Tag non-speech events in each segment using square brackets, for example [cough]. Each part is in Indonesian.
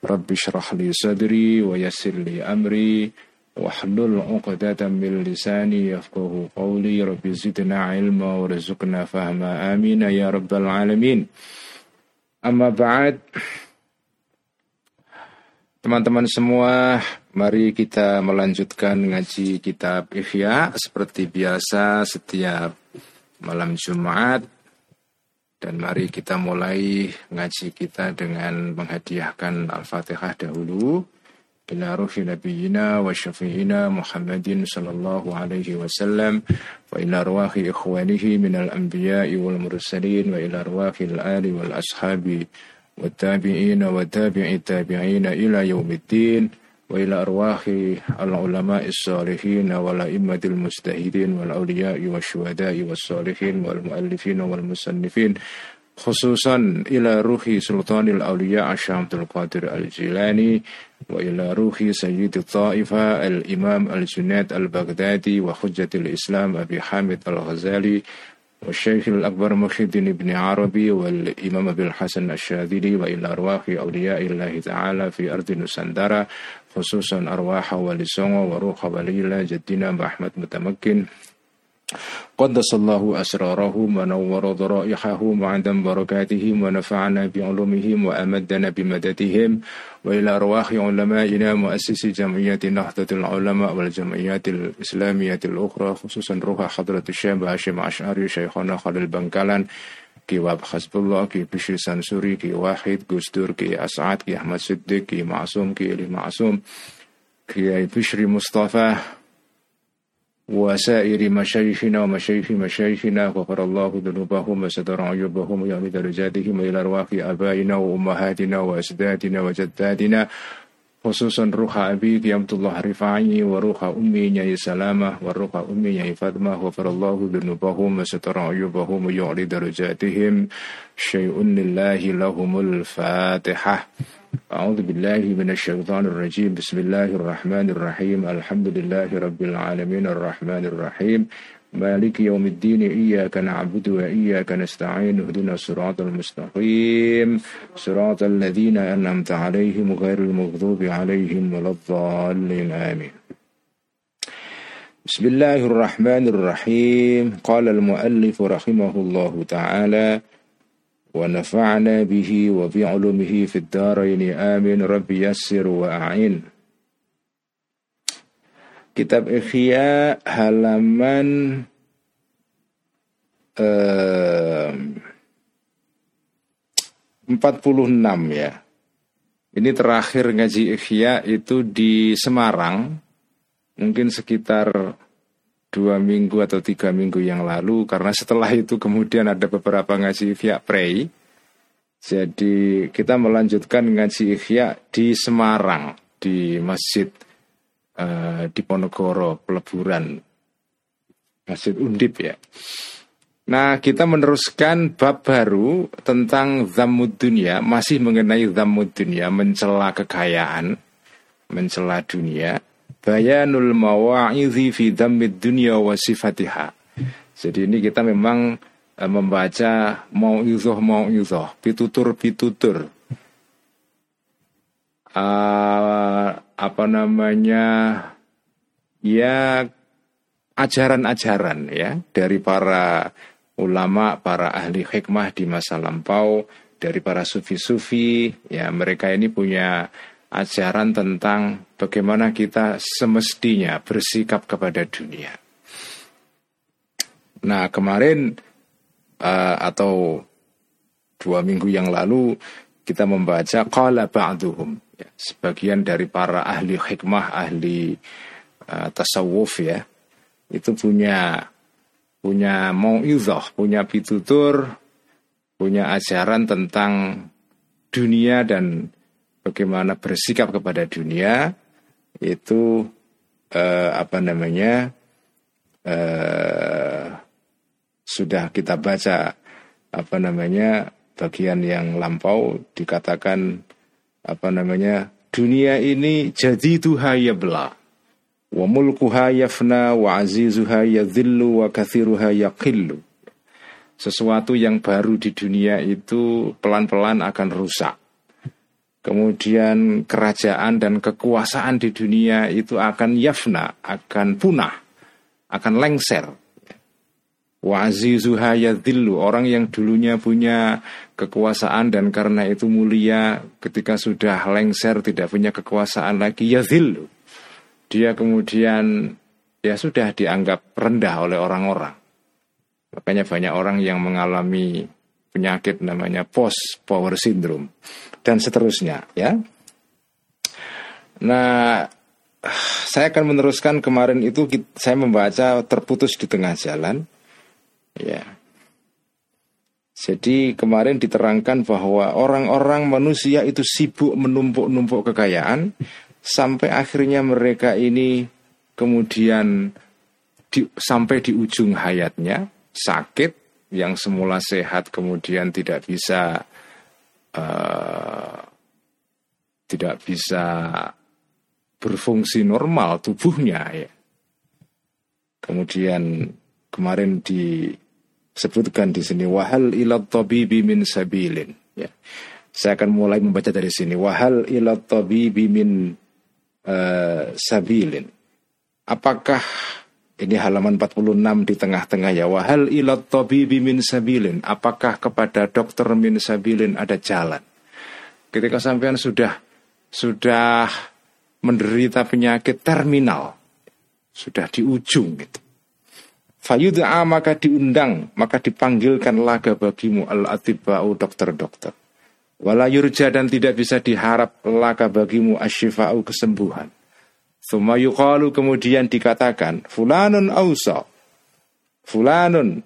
Rabbi syrah li sadri wa yassir li amri wahlul uqdatan min lisani yafqahu qawli. Rabbi zidna ilma wa rizukna fahma. Amina ya rabbal alamin. Amma ba'd. Teman-teman semua, mari kita melanjutkan ngaji kitab Ihya seperti biasa setiap malam Jumat dan mari kita mulai ngaji kita dengan menghadiahkan Al-Fatihah dahulu. Ila ruhi nabiyina wa syafi'ina Muhammadin sallallahu alaihi wasallam wa ila ruhi ikhwanihi minal anbiya'i wal mursalin wa ila ruhi al-ali wal ashabi wa tabi'ina wa tabi'i tabi'ina ila yaumiddin وإلى أرواح العلماء الصالحين والأئمة المجتهدين والأولياء والشهداء والصالحين والمؤلفين والمصنفين خصوصا إلى روح سلطان الأولياء الشيخ عبد القادر الجيلاني وإلى روح سيد الطائفة الإمام الجنيد البغدادي وحجة الإسلام أبي حامد الغزالي والشيخ الأكبر محي الدين بن عربي والإمام أبي الحسن الشاذلي وإلى أرواح أولياء الله تعالى في أرض نسندرة خصوصا أرواح ولي سونغ وروح وليلة جدنا محمد متمكن. قدس الله أسرارهم ونور ضرائحهم وعدم بركاتهم ونفعنا بعلومهم وأمدنا بمددهم. وإلى أرواح علمائنا مؤسس جمعية نهضة العلماء والجمعيات الإسلامية الأخرى خصوصا روح حضرة الشيخ هاشم أشعري شيخنا خالد بنكالان كي واب حسب الله كي بشير سانسوري كي واحد گستور كي اسعد كي احمد صدق كي معصوم كي علی معصوم كي بشر مصطفى وسائر مشايخنا ومشايخ مشايخنا غفر الله ذنوبهم وستر عيوبهم ويعمد رجالهم إلى أرواح آبائنا وأمهاتنا وأجدادنا وجدادنا خصوصا روح أبيك يا عبد الله رفعي وروح أمي يا سلامة وروح أمي يا فاطمة. وفر الله ذنوبهم وستر عيوبهم ويعلي درجاتهم. شيء لله لهم الفاتحة. أعوذ بالله من الشيطان الرجيم. بسم الله الرحمن الرحيم. الحمد لله رب العالمين الرحمن الرحيم. مالك يوم الدين إياك نعبد وإياك نستعين اهدنا الصراط المستقيم. صراط الذين أنعمت عليهم غير المغضوب عليهم ولا الضالين آمين. بسم الله الرحمن الرحيم. قال المؤلف رحمه الله تعالى ونفعنا به وبعلومه في الدارين آمين. رب يسر وأعين. Kitab Ikhya halaman eh, 46 ya. Ini terakhir ngaji Ikhya itu di Semarang. Mungkin sekitar dua minggu atau tiga minggu yang lalu. Karena setelah itu kemudian ada beberapa ngaji Ikhya Prey. Jadi kita melanjutkan ngaji Ikhya di Semarang. Di Masjid uh, di Ponorogo peleburan Masjid Undip ya. Nah, kita meneruskan bab baru tentang zamud dunia, masih mengenai zamud dunia, mencela kekayaan, mencela dunia. Bayanul mawa'idhi fi dhammid dunia wa sifatiha. Jadi ini kita memang uh, membaca mau'idhoh mau'idhoh, pitutur-pitutur. Uh, apa namanya ya ajaran-ajaran ya dari para ulama, para ahli hikmah di masa lampau, dari para sufi-sufi, ya mereka ini punya ajaran tentang bagaimana kita semestinya bersikap kepada dunia. Nah kemarin uh, atau dua minggu yang lalu kita membaca qala ba'duhum sebagian dari para ahli hikmah, ahli uh, tasawuf ya, itu punya punya mau'idhah, punya pitutur, punya ajaran tentang dunia dan bagaimana bersikap kepada dunia. itu uh, apa namanya uh, sudah kita baca apa namanya bagian yang lampau dikatakan apa namanya dunia ini jadi tuhayabla wa mulkuha yafna wa azizuha yadhillu wa kathiruha yaqillu. Sesuatu yang baru di dunia itu pelan-pelan akan rusak. Kemudian kerajaan dan kekuasaan di dunia itu akan yafna akan punah akan lengser Wa azizuha Orang yang dulunya punya kekuasaan dan karena itu mulia Ketika sudah lengser tidak punya kekuasaan lagi yadhillu. Dia kemudian ya sudah dianggap rendah oleh orang-orang. Makanya banyak orang yang mengalami penyakit namanya post power syndrome dan seterusnya ya. Nah, saya akan meneruskan kemarin itu saya membaca terputus di tengah jalan Ya. Jadi kemarin diterangkan bahwa orang-orang manusia itu sibuk menumpuk-numpuk kekayaan sampai akhirnya mereka ini kemudian di, sampai di ujung hayatnya sakit yang semula sehat kemudian tidak bisa uh, tidak bisa berfungsi normal tubuhnya ya. Kemudian kemarin disebutkan di sini wahal ilat tabibi min sabilin ya. Saya akan mulai membaca dari sini wahal ilat tabibi min uh, sabilin. Apakah ini halaman 46 di tengah-tengah ya wahal ilat tabibi min sabilin. Apakah kepada dokter min sabilin ada jalan? Ketika sampean sudah sudah menderita penyakit terminal, sudah di ujung gitu. Fayud'a maka diundang, maka dipanggilkan laga bagimu al-atiba'u dokter-dokter. Wala yurja dan tidak bisa diharap laga bagimu asyifa'u kesembuhan. Thumma yuqalu kemudian dikatakan, fulanun ausa. Fulanun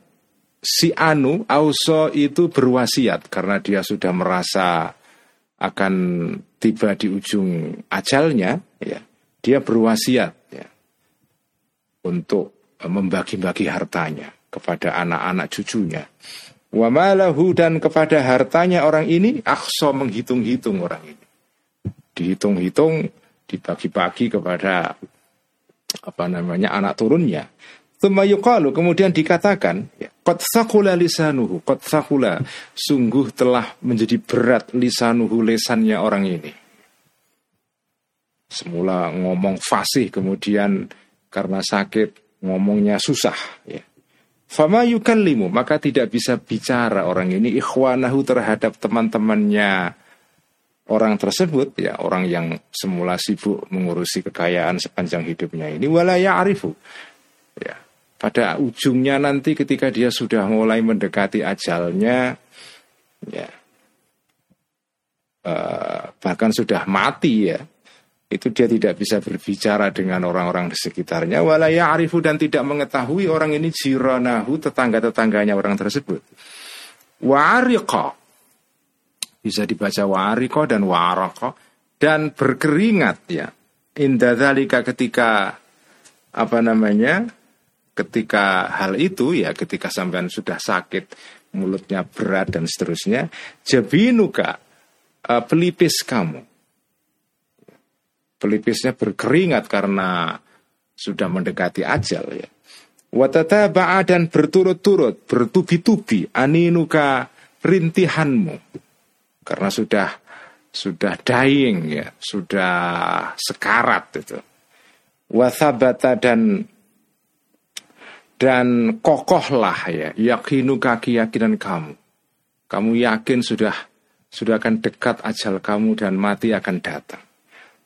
si anu ausa itu berwasiat karena dia sudah merasa akan tiba di ujung ajalnya, ya. Dia berwasiat ya, untuk membagi-bagi hartanya kepada anak-anak cucunya. Wa malahu dan kepada hartanya orang ini akso menghitung-hitung orang ini. Dihitung-hitung, dibagi-bagi kepada apa namanya anak turunnya. Tumayukalu kemudian dikatakan Qad thakula lisanuhu Qad thakula Sungguh telah menjadi berat lisanuhu lesannya orang ini Semula ngomong fasih Kemudian karena sakit ngomongnya susah ya. Fama yukallimu maka tidak bisa bicara orang ini. Ikhwanahu terhadap teman-temannya. Orang tersebut ya orang yang semula sibuk mengurusi kekayaan sepanjang hidupnya ini wala ya'rifu. Ya pada ujungnya nanti ketika dia sudah mulai mendekati ajalnya ya uh, bahkan sudah mati ya itu dia tidak bisa berbicara dengan orang-orang di sekitarnya. Wala ya'rifu dan tidak mengetahui orang ini jiranahu tetangga-tetangganya orang tersebut. Wa'ariqa. Bisa dibaca wa'ariqa dan wa'araqa. Dan berkeringat ya. Indah ketika apa namanya ketika hal itu ya ketika sampean sudah sakit mulutnya berat dan seterusnya jabinuka uh, pelipis kamu pelipisnya berkeringat karena sudah mendekati ajal ya. Watataba'a dan berturut-turut, bertubi-tubi aninuka rintihanmu. Karena sudah sudah dying ya, sudah sekarat itu. Wathabata dan dan kokohlah ya, yakinuka keyakinan kamu. Kamu yakin sudah sudah akan dekat ajal kamu dan mati akan datang.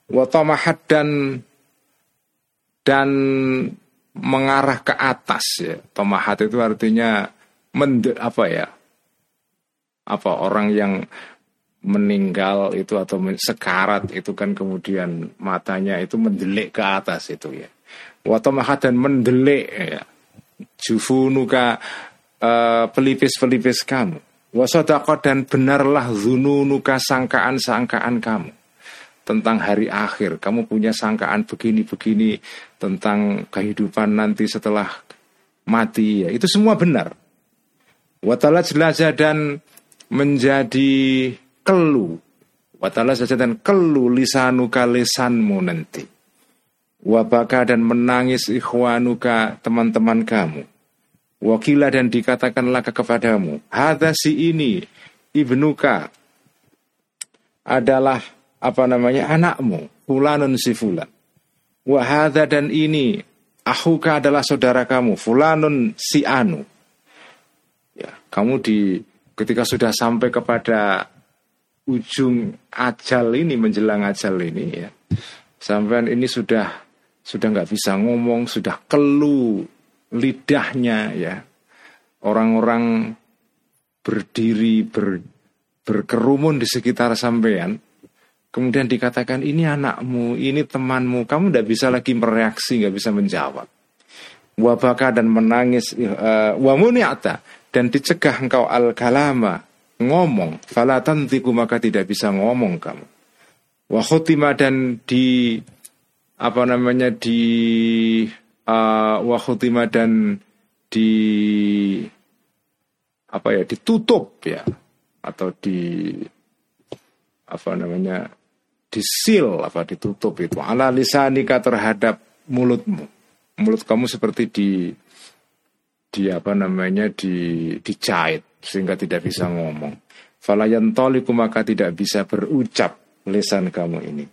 Watamahat dan dan mengarah ke atas ya. Tomahat itu artinya mende, apa ya? Apa orang yang meninggal itu atau sekarat itu kan kemudian matanya itu mendelik ke atas itu ya. Watamahat dan mendelik ya. Jufunuka uh, pelipis-pelipis kamu. Wasodakot dan benarlah zununuka sangkaan-sangkaan kamu tentang hari akhir. Kamu punya sangkaan begini-begini tentang kehidupan nanti setelah mati. Ya, itu semua benar. Watala jelajah dan menjadi kelu. Watala jelajah dan kelu lisanuka lisanmu nanti. Wabaka dan menangis ikhwanuka teman-teman kamu. Wakila dan dikatakanlah kepadamu. Hada si ini ibnuka adalah apa namanya anakmu fulanun si fulan. Wahada dan ini ahuka adalah saudara kamu fulanun si anu. Ya kamu di ketika sudah sampai kepada ujung ajal ini menjelang ajal ini ya. Sampai ini sudah sudah nggak bisa ngomong sudah kelu lidahnya ya. Orang-orang berdiri ber, berkerumun di sekitar sampean Kemudian dikatakan ini anakmu, ini temanmu, kamu tidak bisa lagi mereaksi, nggak bisa menjawab. Wabaka dan menangis, uh, wamuniata dan dicegah engkau al kalama ngomong, falatantiku maka tidak bisa ngomong kamu. Wahutima dan di apa namanya di uh, wahutima dan di apa ya ditutup ya atau di apa namanya disil apa ditutup itu. Ala lisanika terhadap mulutmu. Mulut kamu seperti di di apa namanya di dicait sehingga tidak bisa ngomong. Falayan toliku maka tidak bisa berucap lisan kamu ini.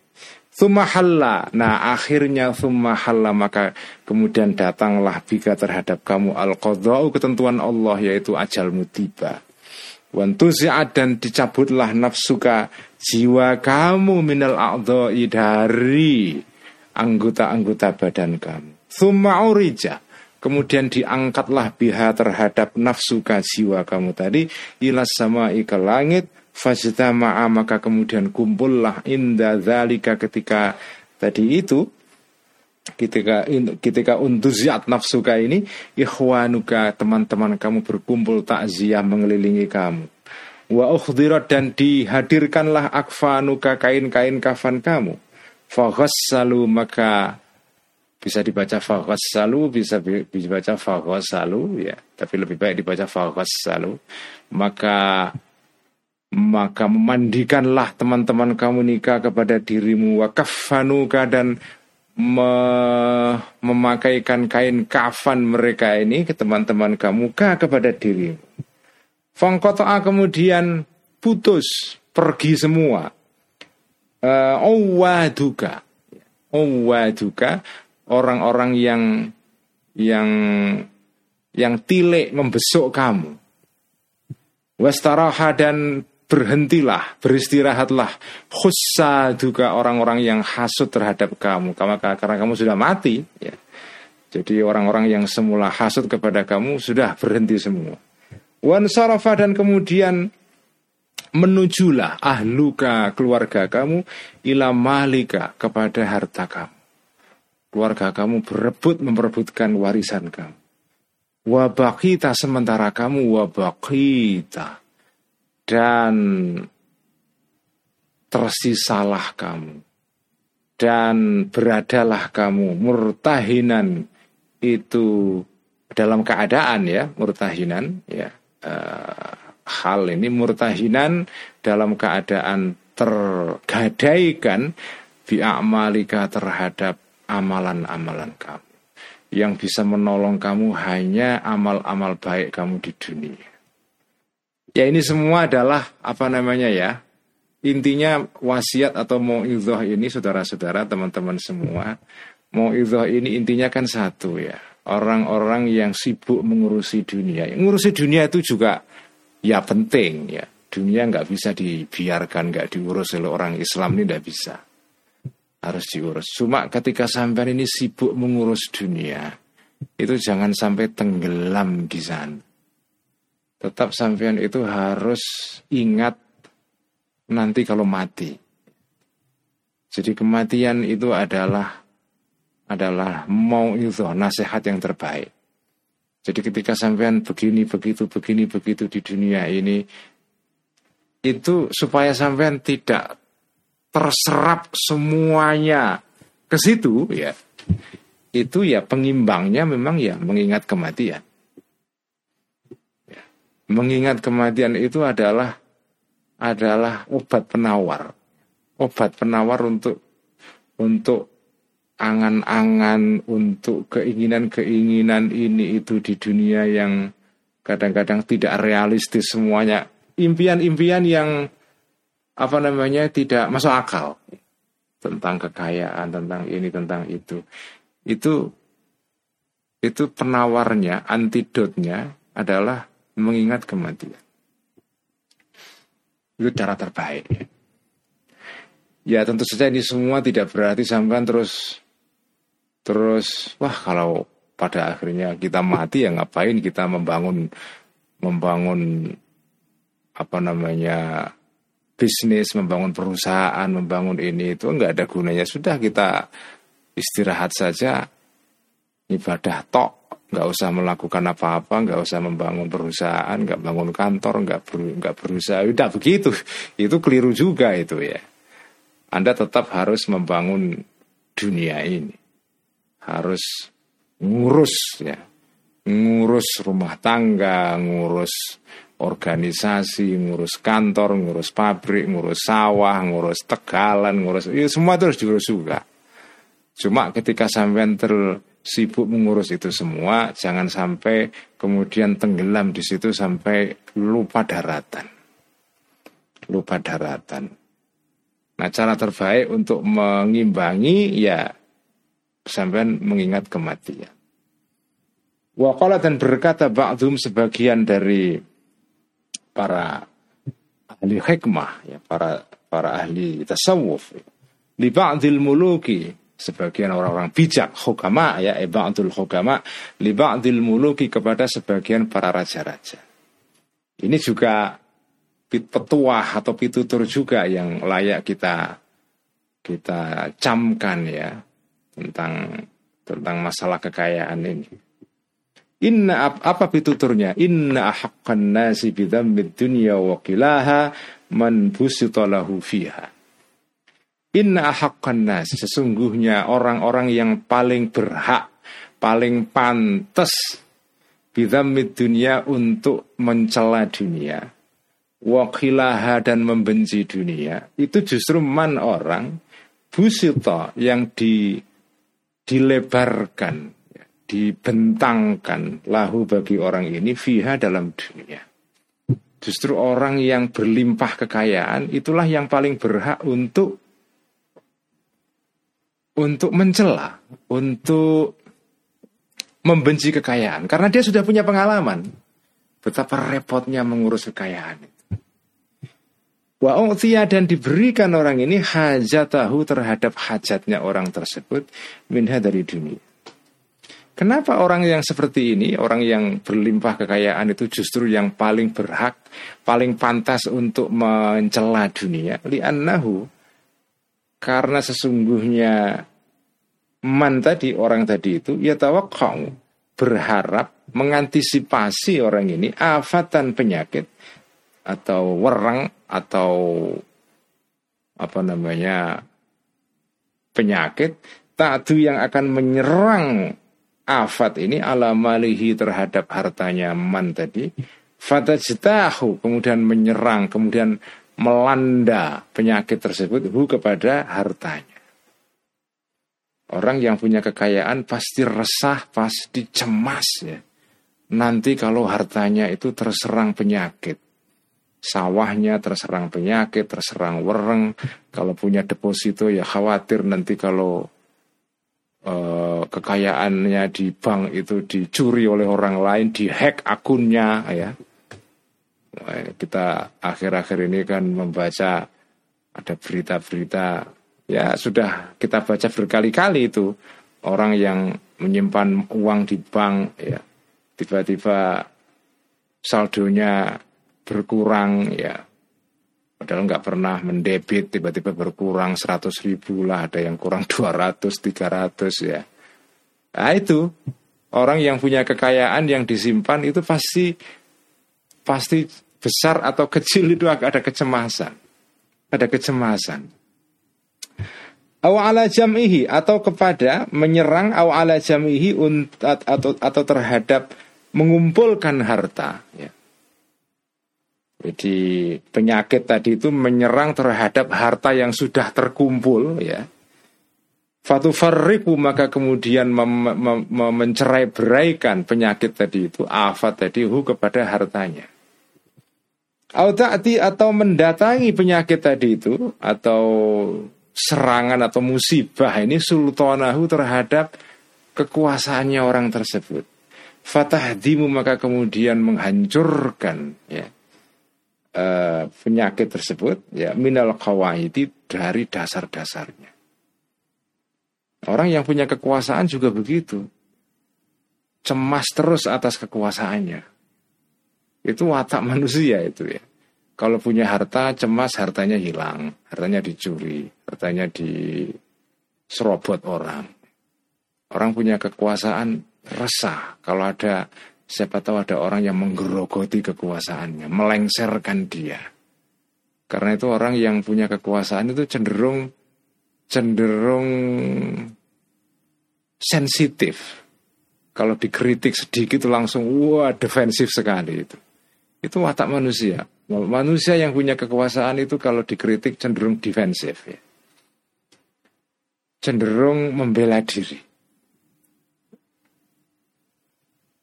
Thumahalla. Nah akhirnya thumahalla maka kemudian datanglah bika terhadap kamu. Al ketentuan Allah yaitu ajalmu tiba. Wantuzi'at dan dicabutlah nafsuka jiwa kamu minal a'dha'i dari anggota-anggota badan kamu. Thumma urija. Kemudian diangkatlah biha terhadap nafsuka jiwa kamu tadi ilas sama ke langit fajtama'a maka kemudian kumpullah inda zalika ketika tadi itu ketika ketika untuziat nafsuka ini ikhwanuka teman-teman kamu berkumpul takziah mengelilingi kamu. Wa ukhdirat dan dihadirkanlah akfanuka kain-kain kafan kamu. Faghassalu maka bisa dibaca faghassalu bisa dibaca faghassalu ya. Tapi lebih baik dibaca faghassalu. Maka maka memandikanlah teman-teman kamu nikah kepada dirimu. Wa kafanuka dan me memakaikan kain kafan mereka ini ke teman-teman kamu kah kepada dirimu Fangkotoa kemudian putus pergi semua. Uh, Owaduka, Owaduka orang-orang yang yang yang tilik membesuk kamu. Wastaraha dan berhentilah, beristirahatlah. Khussa juga orang-orang yang hasut terhadap kamu, karena, karena kamu sudah mati. Ya. Jadi orang-orang yang semula hasut kepada kamu sudah berhenti semua. Wan sarafa dan kemudian menujulah ahluka keluarga kamu ila malika kepada harta kamu. Keluarga kamu berebut memperebutkan warisan kamu. Wabakita sementara kamu wabakita dan tersisalah kamu dan beradalah kamu murtahinan itu dalam keadaan ya murtahinan ya uh, hal ini murtahinan dalam keadaan tergadaikan bi'amalika terhadap amalan-amalan kamu. Yang bisa menolong kamu hanya amal-amal baik kamu di dunia. Ya ini semua adalah apa namanya ya Intinya wasiat atau mau'idhah ini saudara-saudara teman-teman semua Mau'idhah ini intinya kan satu ya orang-orang yang sibuk mengurusi dunia. Mengurusi dunia itu juga ya penting ya. Dunia nggak bisa dibiarkan, nggak diurus oleh orang Islam ini nggak bisa. Harus diurus. Cuma ketika sampai ini sibuk mengurus dunia, itu jangan sampai tenggelam di sana. Tetap sampean itu harus ingat nanti kalau mati. Jadi kematian itu adalah adalah mau itu nasihat yang terbaik. Jadi ketika sampean begini begitu begini begitu di dunia ini itu supaya sampean tidak terserap semuanya ke situ ya itu ya pengimbangnya memang ya mengingat kematian. Mengingat kematian itu adalah adalah obat penawar. Obat penawar untuk untuk angan-angan untuk keinginan-keinginan ini itu di dunia yang kadang-kadang tidak realistis semuanya. Impian-impian yang apa namanya tidak masuk akal. Tentang kekayaan tentang ini tentang itu. Itu itu penawarnya antidotnya adalah mengingat kematian itu cara terbaik ya tentu saja ini semua tidak berarti sampai terus terus wah kalau pada akhirnya kita mati ya ngapain kita membangun membangun apa namanya bisnis, membangun perusahaan, membangun ini itu enggak ada gunanya. Sudah kita istirahat saja, ibadah tok, nggak usah melakukan apa-apa, nggak usah membangun perusahaan, nggak bangun kantor, nggak ber, nggak berusaha, tidak begitu. [laughs] Itu keliru juga itu ya. Anda tetap harus membangun dunia ini, harus ngurus ya, ngurus rumah tangga, ngurus organisasi, ngurus kantor, ngurus pabrik, ngurus sawah, ngurus tegalan, ngurus ya semua itu harus diurus juga. Cuma ketika sampean tersibuk mengurus itu semua, jangan sampai kemudian tenggelam di situ sampai lupa daratan. Lupa daratan. Nah, cara terbaik untuk mengimbangi ya sampean mengingat kematian. Waqala dan berkata ba'dhum sebagian dari para ahli hikmah ya para para ahli tasawuf li ba'dil muluki sebagian orang-orang bijak hukama ya e ba'dul hukama li ba'dil muluki kepada sebagian para raja-raja ini juga petuah atau pitutur juga yang layak kita kita camkan ya tentang tentang masalah kekayaan ini Inna apa pituturnya? Inna haqqan nasi bidhammid dunya wa qilaha man busitalahu fiha. Inna haqqan nasi sesungguhnya orang-orang yang paling berhak, paling pantas bidhammid dunya untuk mencela dunia. Wakilaha dan membenci dunia itu justru man orang busito yang di dilebarkan dibentangkan lahu bagi orang ini fiha dalam dunia. Justru orang yang berlimpah kekayaan itulah yang paling berhak untuk untuk mencela, untuk membenci kekayaan karena dia sudah punya pengalaman betapa repotnya mengurus kekayaan itu. Wa dan diberikan orang ini hajatahu terhadap hajatnya orang tersebut minha dari dunia. Kenapa orang yang seperti ini, orang yang berlimpah kekayaan itu justru yang paling berhak, paling pantas untuk mencela dunia? Li'annahu karena sesungguhnya man tadi orang tadi itu ya tawakau berharap mengantisipasi orang ini afatan penyakit atau werang atau apa namanya penyakit tadu yang akan menyerang afat ini ala malihi terhadap hartanya man tadi fatajtahu kemudian menyerang kemudian melanda penyakit tersebut hu kepada hartanya Orang yang punya kekayaan pasti resah, pasti cemas ya. Nanti kalau hartanya itu terserang penyakit, sawahnya terserang penyakit, terserang wereng, kalau punya deposito ya khawatir nanti kalau Eh, kekayaannya di bank itu dicuri oleh orang lain, dihack akunnya ya. Kita akhir-akhir ini kan membaca ada berita-berita. Ya sudah kita baca berkali-kali itu. Orang yang menyimpan uang di bank ya. Tiba-tiba saldonya berkurang ya. Padahal nggak pernah mendebit tiba-tiba berkurang 100 ribu lah, ada yang kurang [laughs] 200, 300 ya. Nah itu. Orang yang punya kekayaan yang disimpan itu pasti pasti besar atau kecil itu ada kecemasan, ada kecemasan. Aw ala jam'ihi atau kepada menyerang aw ala jam'ihi atau atau terhadap mengumpulkan harta ya. Jadi penyakit tadi itu menyerang terhadap harta yang sudah terkumpul ya. Fatu farriku maka kemudian mem, mem, mem, mencerai beraikan penyakit tadi itu afat tadi hu kepada hartanya. Auta'ati atau mendatangi penyakit tadi itu atau serangan atau musibah ini sultanahu terhadap kekuasaannya orang tersebut. Fatahdimu maka kemudian menghancurkan ya uh, penyakit tersebut ya minal kawaiti dari dasar-dasarnya. Orang yang punya kekuasaan juga begitu. Cemas terus atas kekuasaannya. Itu watak manusia itu ya. Kalau punya harta cemas hartanya hilang, hartanya dicuri, hartanya diserobot orang. Orang punya kekuasaan resah kalau ada siapa tahu ada orang yang menggerogoti kekuasaannya, melengserkan dia. Karena itu orang yang punya kekuasaan itu cenderung cenderung sensitif. Kalau dikritik sedikit langsung wah defensif sekali itu. Itu watak manusia. Manusia yang punya kekuasaan itu kalau dikritik cenderung defensif ya. Cenderung membela diri.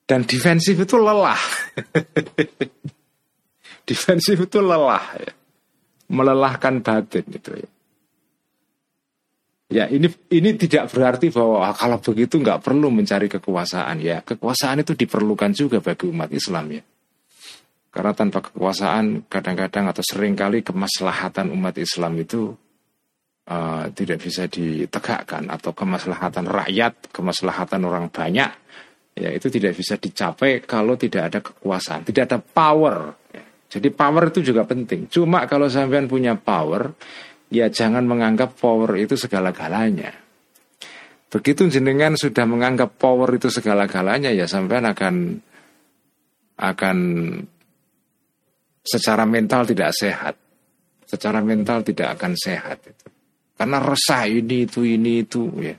Dan defensif itu lelah. [laughs] defensif itu lelah ya. Melelahkan batin itu ya. Ya ini ini tidak berarti bahwa ah, kalau begitu nggak perlu mencari kekuasaan ya kekuasaan itu diperlukan juga bagi umat Islam ya karena tanpa kekuasaan kadang-kadang atau sering kali kemaslahatan umat Islam itu uh, tidak bisa ditegakkan atau kemaslahatan rakyat, kemaslahatan orang banyak ya itu tidak bisa dicapai kalau tidak ada kekuasaan, tidak ada power. Jadi power itu juga penting. Cuma kalau sampean punya power, ya jangan menganggap power itu segala-galanya. Begitu jenengan sudah menganggap power itu segala-galanya ya sampean akan akan secara mental tidak sehat. Secara mental tidak akan sehat itu. Karena resah ini itu ini itu ya.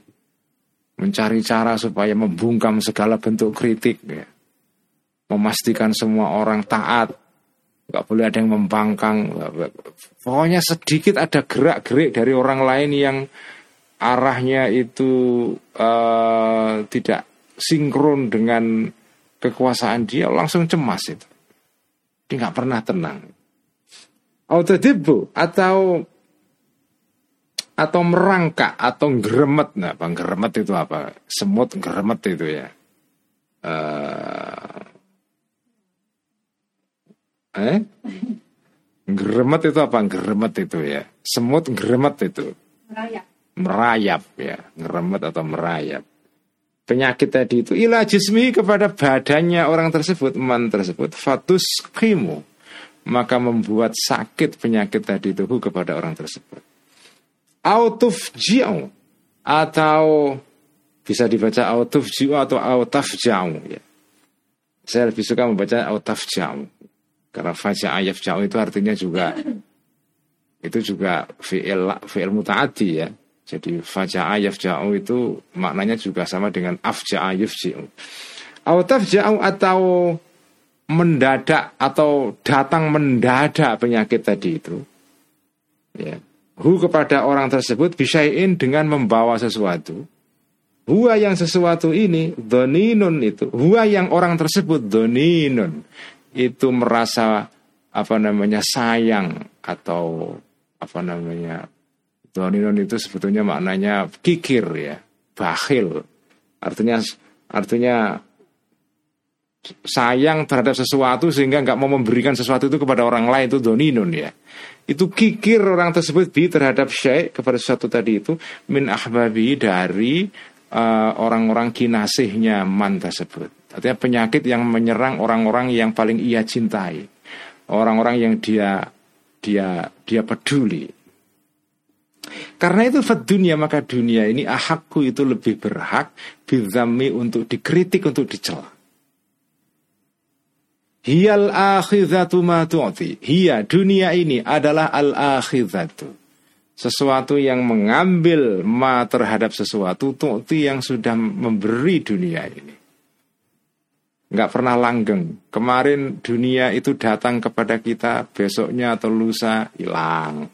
Mencari cara supaya membungkam segala bentuk kritik ya. Memastikan semua orang taat. Gak boleh ada yang membangkang. Pokoknya sedikit ada gerak-gerik dari orang lain yang arahnya itu uh, tidak sinkron dengan kekuasaan dia langsung cemas itu. Dia nggak pernah tenang. Autodibu atau atau merangkak atau geremet nah bang geremet itu apa? Semut geremet itu ya. Uh, eh? Geremet itu apa? Geremet itu ya. Semut geremet itu. Merayap. Merayap ya. Geremet atau merayap penyakit tadi itu ila jismi kepada badannya orang tersebut man tersebut fatus kimu maka membuat sakit penyakit tadi itu kepada orang tersebut. Autuf jiu atau bisa dibaca autuf jiu atau autaf jauh ya. Saya lebih suka membaca autaf jauh karena faja ayaf jauh itu artinya juga itu juga fi'il fi'il mutaati ya jadi faja'a yafja'u itu maknanya juga sama dengan afja'a yafji'u. Atau tafja'u atau mendadak atau datang mendadak penyakit tadi itu. Ya. Hu kepada orang tersebut bisain dengan membawa sesuatu. Hua yang sesuatu ini doninun itu. Hua yang orang tersebut doninun itu merasa apa namanya sayang atau apa namanya Doninon itu sebetulnya maknanya kikir ya, bakhil. Artinya artinya sayang terhadap sesuatu sehingga nggak mau memberikan sesuatu itu kepada orang lain itu doninun ya. Itu kikir orang tersebut bi terhadap syekh kepada sesuatu tadi itu min ahbabi dari uh, orang-orang kinasihnya man tersebut. Artinya penyakit yang menyerang orang-orang yang paling ia cintai. Orang-orang yang dia dia dia peduli. Karena itu dunia maka dunia ini ahakku itu lebih berhak bizami untuk dikritik untuk dicela. Hiyal akhidatu ma tu'ti. Hiya dunia ini adalah al akhidatu. sesuatu yang mengambil ma terhadap sesuatu tu'ti yang sudah memberi dunia ini nggak pernah langgeng kemarin dunia itu datang kepada kita besoknya atau lusa hilang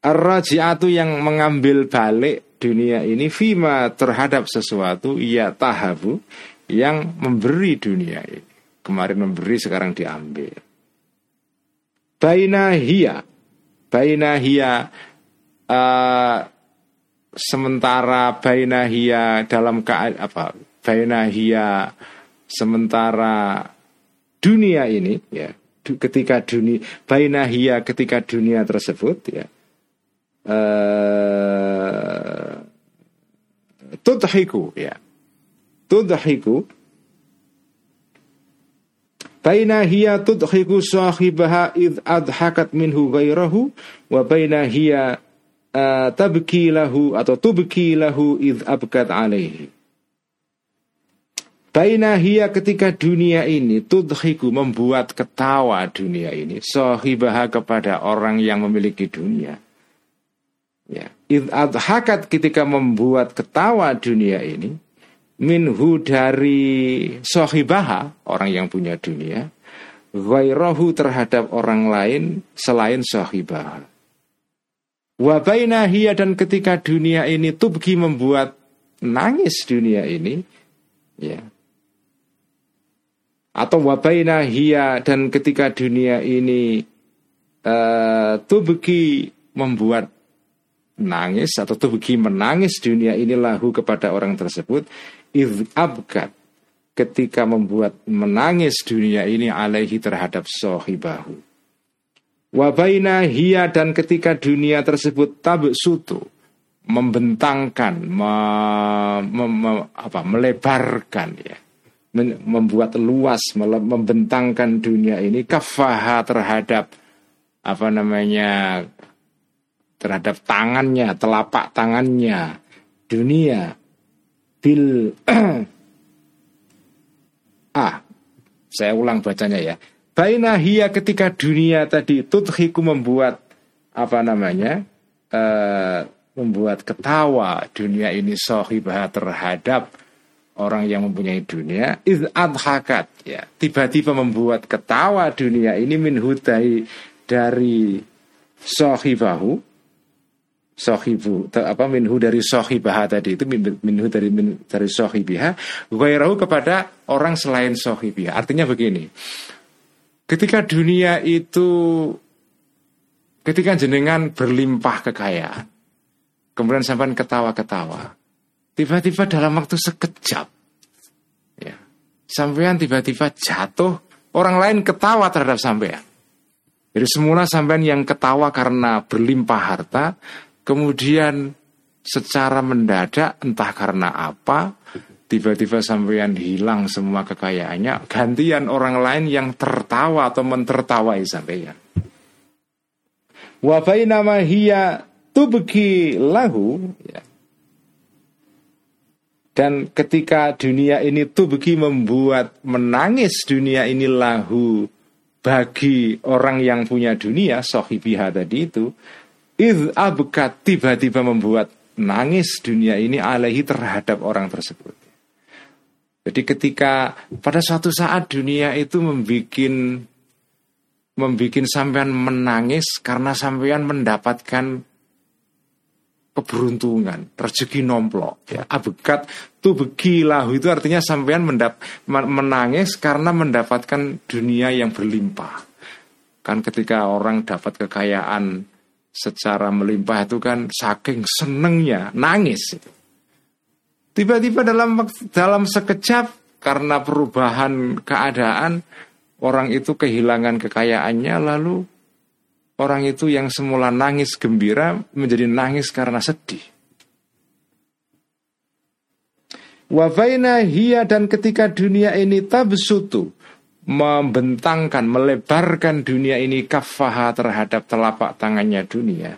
Ar-raji'atu yang mengambil balik dunia ini fima terhadap sesuatu ia tahabu yang memberi dunia ini. Kemarin memberi sekarang diambil. Baina hiya baina hiya uh, sementara baina hiya dalam keadaan apa baina hiya sementara dunia ini ya ketika dunia baina hiya ketika dunia tersebut ya tudhiku ya tudhiku Baina hiya tudhiku sahibaha id adhakat minhu gairahu wa baina hiya uh, tabki lahu atau tubki lahu id abkat alaihi. Baina hiya ketika dunia ini tudhiku membuat ketawa dunia ini sahibaha kepada orang yang memiliki dunia. Ya, id adhakat ketika membuat ketawa dunia ini minhu dari sohibaha orang yang punya dunia ghairahu terhadap orang lain selain sohibaha. Wabainahia dan ketika dunia ini tubki membuat nangis dunia ini ya. Atau wabainahia dan ketika dunia ini uh, tubki membuat nangis atau tubki menangis dunia ini lahu kepada orang tersebut abkat ketika membuat menangis dunia ini alaihi terhadap sohibahu. Wabaina hiya dan ketika dunia tersebut sutu membentangkan, me, me, me, apa, melebarkan ya, membuat luas, membentangkan dunia ini kafaha terhadap apa namanya terhadap tangannya, telapak tangannya dunia bil [clears throat] ah saya ulang bacanya ya. Baina hiya ketika dunia tadi tudhiku membuat apa namanya uh, membuat ketawa dunia ini sohibah terhadap orang yang mempunyai dunia iz adhakat ya. Tiba-tiba membuat ketawa dunia ini min hudai dari sohibahu sohibu apa minhu dari sohibah tadi. Itu minhu dari min, dari sohibiha gairahu kepada orang selain sohibiha artinya begini ketika dunia itu ketika jenengan berlimpah kekayaan kemudian sampai ketawa-ketawa tiba-tiba dalam waktu sekejap ya sampean tiba-tiba jatuh orang lain ketawa terhadap sampean. Jadi semula sampean yang ketawa karena berlimpah harta Kemudian secara mendadak entah karena apa tiba-tiba sampean hilang semua kekayaannya gantian orang lain yang tertawa atau mentertawai sampean wa nama hiya tubki lahu ya. dan ketika dunia ini tubki membuat menangis dunia ini lahu bagi orang yang punya dunia sohibiha tadi itu Id abkat tiba-tiba membuat nangis dunia ini alaihi terhadap orang tersebut. Jadi ketika pada suatu saat dunia itu membuat membuat sampean menangis karena sampean mendapatkan keberuntungan, rezeki nomplok. Ya, abekat tu begilahu itu artinya sampean mendap, menangis karena mendapatkan dunia yang berlimpah. Kan ketika orang dapat kekayaan secara melimpah itu kan saking senengnya nangis. Tiba-tiba dalam dalam sekejap karena perubahan keadaan orang itu kehilangan kekayaannya lalu orang itu yang semula nangis gembira menjadi nangis karena sedih. Wafaina hiya dan ketika dunia ini tabsutu membentangkan, melebarkan dunia ini kafaha terhadap telapak tangannya dunia.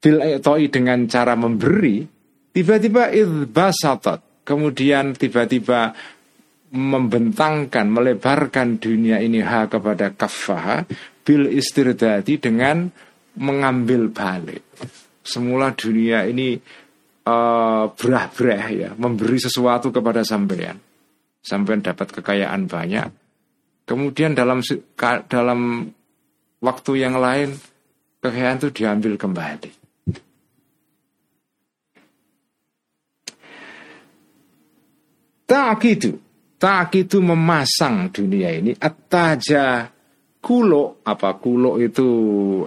Bil dengan cara memberi, tiba-tiba idbasatat, kemudian tiba-tiba membentangkan, melebarkan dunia ini ha kepada kafaha bil istirdadi dengan mengambil balik. Semula dunia ini uh, berah-berah ya, memberi sesuatu kepada sampean. Sampean dapat kekayaan banyak. Kemudian dalam dalam waktu yang lain kekayaan itu diambil kembali. Tak itu, tak itu memasang dunia ini. Ataja kulo, apa kulo itu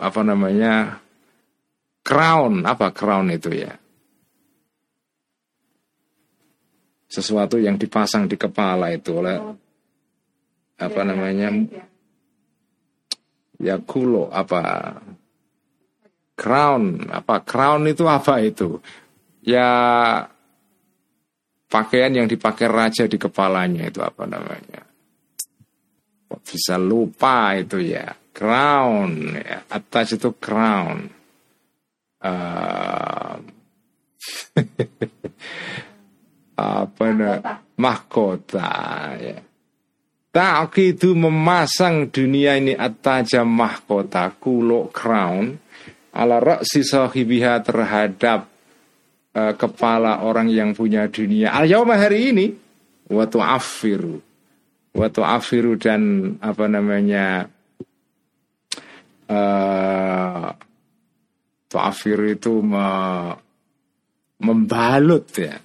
apa namanya crown, apa crown itu ya. Sesuatu yang dipasang di kepala itu oleh apa namanya ya kulo apa crown apa crown itu apa itu ya pakaian yang dipakai raja di kepalanya itu apa namanya? Kok bisa lupa itu ya? Crown, ya. atas itu crown. Uh, [laughs] apa namanya? Mahkota. Ya. Tak itu memasang dunia ini atas mahkota kulo crown ala raksi sahibiha terhadap uh, kepala orang yang punya dunia. Al hari ini waktu afiru. Waktu afiru dan apa namanya uh, afiru itu me, membalut ya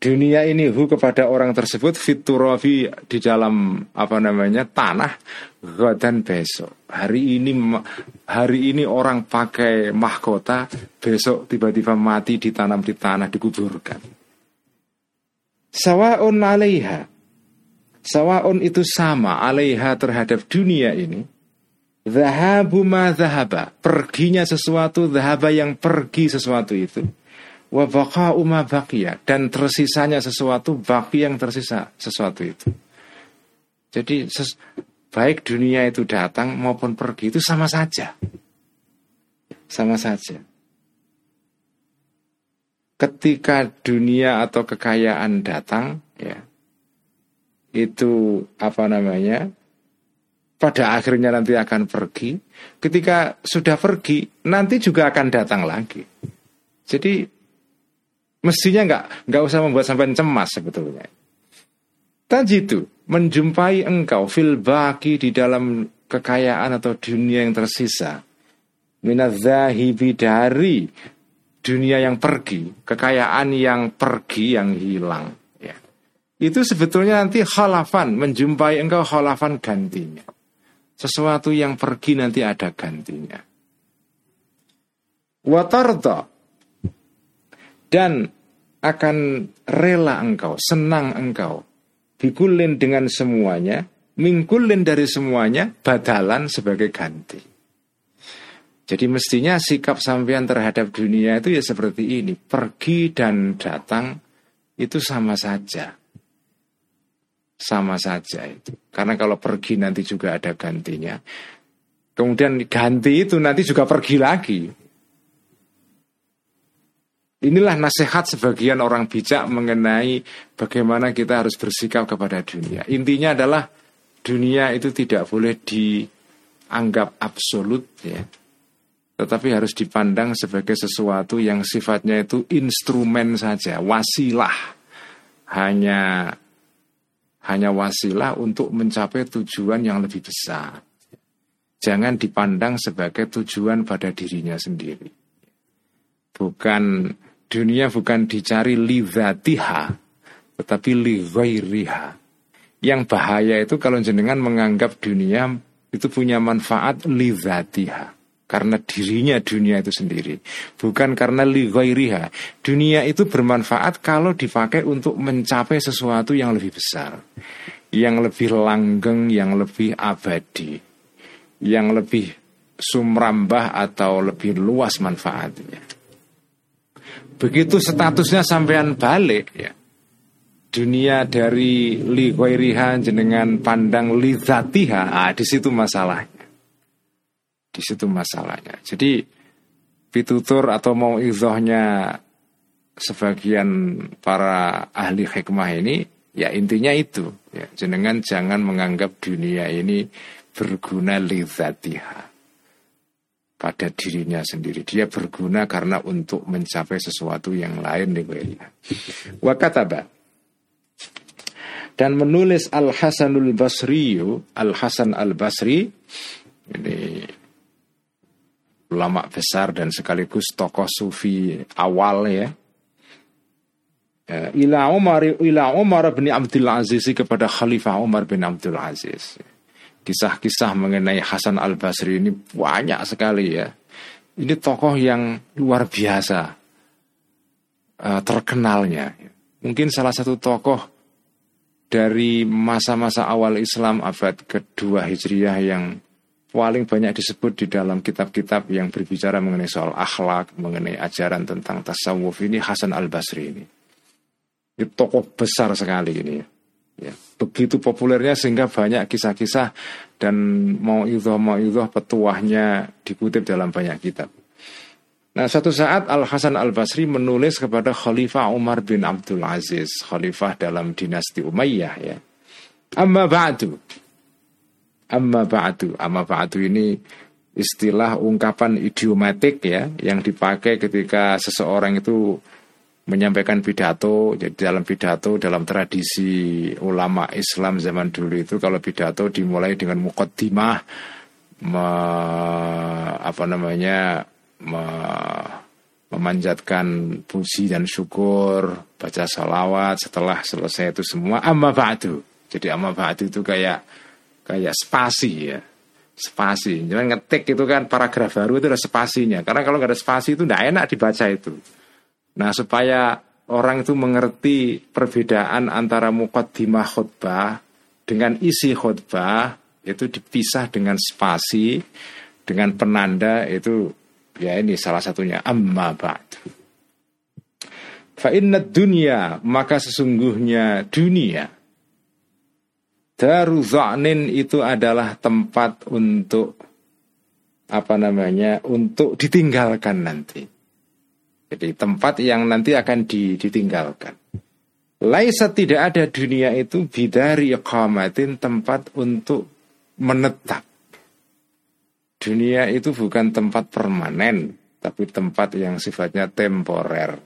dunia ini hu kepada orang tersebut fiturofi di dalam apa namanya tanah dan besok. Hari ini hari ini orang pakai mahkota besok tiba-tiba mati ditanam di tanah dikuburkan. Sawaun alaiha. Sawaun itu sama alaiha terhadap dunia ini. Zahabu ma zahaba. Perginya sesuatu zahaba yang pergi sesuatu itu wa baqiya dan tersisanya sesuatu baki yang tersisa sesuatu itu. Jadi ses, baik dunia itu datang maupun pergi itu sama saja. Sama saja. Ketika dunia atau kekayaan datang ya itu apa namanya? pada akhirnya nanti akan pergi. Ketika sudah pergi, nanti juga akan datang lagi. Jadi Mestinya nggak nggak usah membuat sampai cemas sebetulnya. itu menjumpai engkau fil baki di dalam kekayaan atau dunia yang tersisa. Minadzahibi dari dunia yang pergi, kekayaan yang pergi yang hilang. Ya. Itu sebetulnya nanti khalafan, menjumpai engkau khalafan gantinya. Sesuatu yang pergi nanti ada gantinya. Watarda dan akan rela engkau, senang engkau, bikulin dengan semuanya, mingkulin dari semuanya, badalan sebagai ganti. Jadi mestinya sikap sampean terhadap dunia itu ya seperti ini, pergi dan datang itu sama saja. Sama saja itu. Karena kalau pergi nanti juga ada gantinya. Kemudian ganti itu nanti juga pergi lagi. Inilah nasihat sebagian orang bijak mengenai bagaimana kita harus bersikap kepada dunia. Intinya adalah dunia itu tidak boleh dianggap absolut ya. Tetapi harus dipandang sebagai sesuatu yang sifatnya itu instrumen saja, wasilah. Hanya hanya wasilah untuk mencapai tujuan yang lebih besar. Jangan dipandang sebagai tujuan pada dirinya sendiri. Bukan Dunia bukan dicari lidzatiha, tetapi lighairiha. Yang bahaya itu kalau jenengan menganggap dunia itu punya manfaat lidzatiha. Karena dirinya dunia itu sendiri Bukan karena lighairiha Dunia itu bermanfaat kalau dipakai untuk mencapai sesuatu yang lebih besar Yang lebih langgeng, yang lebih abadi Yang lebih sumrambah atau lebih luas manfaatnya Begitu statusnya sampean balik ya. Dunia dari li ghairiha jenengan pandang li zatiha, ah, di situ masalahnya. Di situ masalahnya. Jadi pitutur atau mau izohnya sebagian para ahli hikmah ini ya intinya itu ya jenengan jangan menganggap dunia ini berguna li zatiha pada dirinya sendiri. Dia berguna karena untuk mencapai sesuatu yang lain di Wa kataba dan menulis Al Hasanul Basri Al Hasan Al Basri ini ulama besar dan sekaligus tokoh sufi awal ya. ya ila Umar ila Umar bin Abdul Aziz kepada Khalifah Umar bin Abdul Aziz. Kisah-kisah mengenai Hasan Al Basri ini banyak sekali ya. Ini tokoh yang luar biasa uh, terkenalnya. Mungkin salah satu tokoh dari masa-masa awal Islam abad kedua Hijriah yang paling banyak disebut di dalam kitab-kitab yang berbicara mengenai soal akhlak, mengenai ajaran tentang tasawuf ini Hasan Al Basri ini. Ini tokoh besar sekali ini ya. Begitu populernya sehingga banyak kisah-kisah dan mau itu mau itu petuahnya dikutip dalam banyak kitab. Nah, suatu saat Al Hasan Al Basri menulis kepada Khalifah Umar bin Abdul Aziz, khalifah dalam dinasti Umayyah ya. Amma ba'du. Amma ba'du. Amma ba'du ini istilah ungkapan idiomatik ya yang dipakai ketika seseorang itu menyampaikan pidato. Jadi dalam pidato dalam tradisi ulama Islam zaman dulu itu kalau pidato dimulai dengan mukaddimah me, apa namanya me, memanjatkan puji dan syukur, baca salawat setelah selesai itu semua amma ba'du. Jadi amma ba'du itu kayak kayak spasi ya. Spasi. Jangan ngetik itu kan paragraf baru itu ada spasinya. Karena kalau nggak ada spasi itu tidak enak dibaca itu. Nah supaya orang itu mengerti perbedaan antara mukaddimah khutbah dengan isi khutbah itu dipisah dengan spasi dengan penanda itu ya ini salah satunya amma ba'd. Fa inna dunya maka sesungguhnya dunia Daru itu adalah tempat untuk apa namanya untuk ditinggalkan nanti. Jadi tempat yang nanti akan ditinggalkan. Laisa tidak ada dunia itu bidari iqamatin tempat untuk menetap. Dunia itu bukan tempat permanen, tapi tempat yang sifatnya temporer.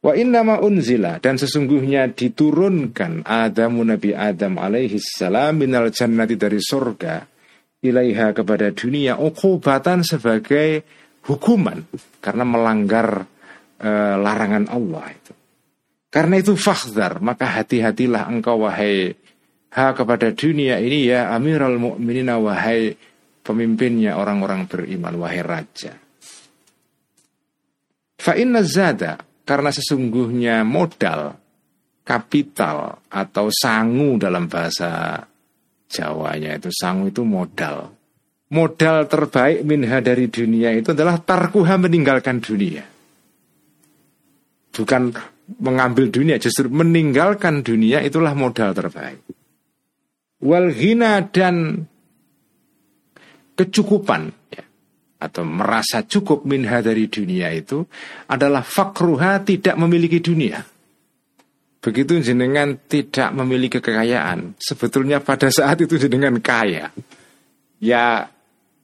Wa innama unzila dan sesungguhnya diturunkan Adamu Nabi Adam alaihi salam minal jannati dari surga ilaiha kepada dunia ukubatan sebagai hukuman karena melanggar e, larangan Allah itu. Karena itu fakhdar, maka hati-hatilah engkau wahai ha kepada dunia ini ya Amirul Mukminin wahai pemimpinnya orang-orang beriman wahai raja. Fa inna zada karena sesungguhnya modal kapital atau sangu dalam bahasa Jawanya itu sangu itu modal modal terbaik minha dari dunia itu adalah tarkuha meninggalkan dunia. Bukan mengambil dunia, justru meninggalkan dunia itulah modal terbaik. Walhina dan kecukupan ya, atau merasa cukup minha dari dunia itu adalah fakruha tidak memiliki dunia. Begitu jenengan tidak memiliki kekayaan, sebetulnya pada saat itu jenengan kaya. Ya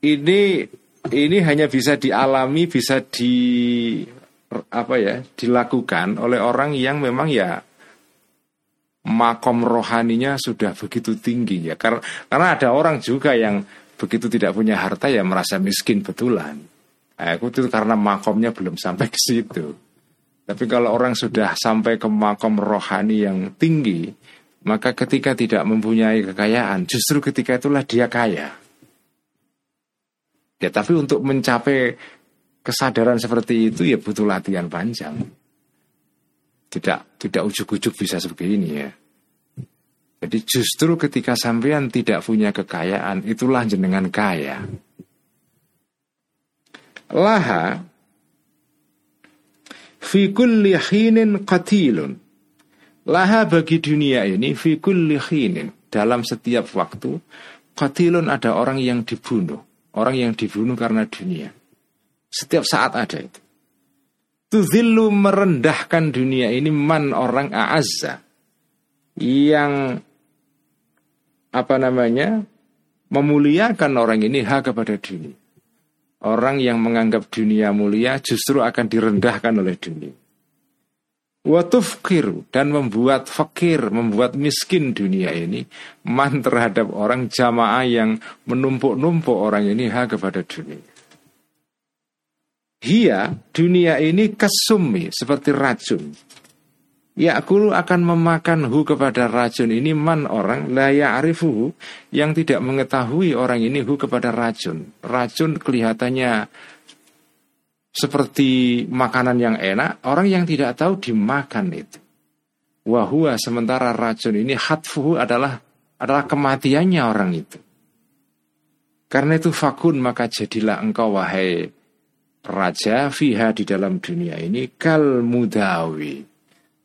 ini ini hanya bisa dialami, bisa di apa ya, dilakukan oleh orang yang memang ya makom rohaninya sudah begitu tinggi ya. Karena, karena ada orang juga yang begitu tidak punya harta ya merasa miskin betulan. Nah, aku itu karena makomnya belum sampai ke situ. Tapi kalau orang sudah sampai ke makom rohani yang tinggi, maka ketika tidak mempunyai kekayaan, justru ketika itulah dia kaya. Ya tapi untuk mencapai kesadaran seperti itu ya butuh latihan panjang. Tidak tidak ujuk-ujuk bisa seperti ini ya. Jadi justru ketika sampean tidak punya kekayaan itulah jenengan kaya. Laha fi kulli khinin qatilun. Laha bagi dunia ini fi kulli khinin dalam setiap waktu qatilun ada orang yang dibunuh. Orang yang dibunuh karena dunia. Setiap saat ada itu. Tuzillu merendahkan dunia ini man orang a'azza. Yang apa namanya memuliakan orang ini hak kepada dunia. Orang yang menganggap dunia mulia justru akan direndahkan oleh dunia. Watufkir dan membuat fakir, membuat miskin dunia ini man terhadap orang jamaah yang menumpuk-numpuk orang ini ha kepada dunia. Hia dunia ini kesumi seperti racun. Yakulu akan memakan hu kepada racun ini man orang la ya'rifuhu yang tidak mengetahui orang ini hu kepada racun. Racun kelihatannya seperti makanan yang enak, orang yang tidak tahu dimakan itu. Wahua sementara racun ini hatfuhu adalah adalah kematiannya orang itu. Karena itu fakun maka jadilah engkau wahai raja fiha di dalam dunia ini kal mudawi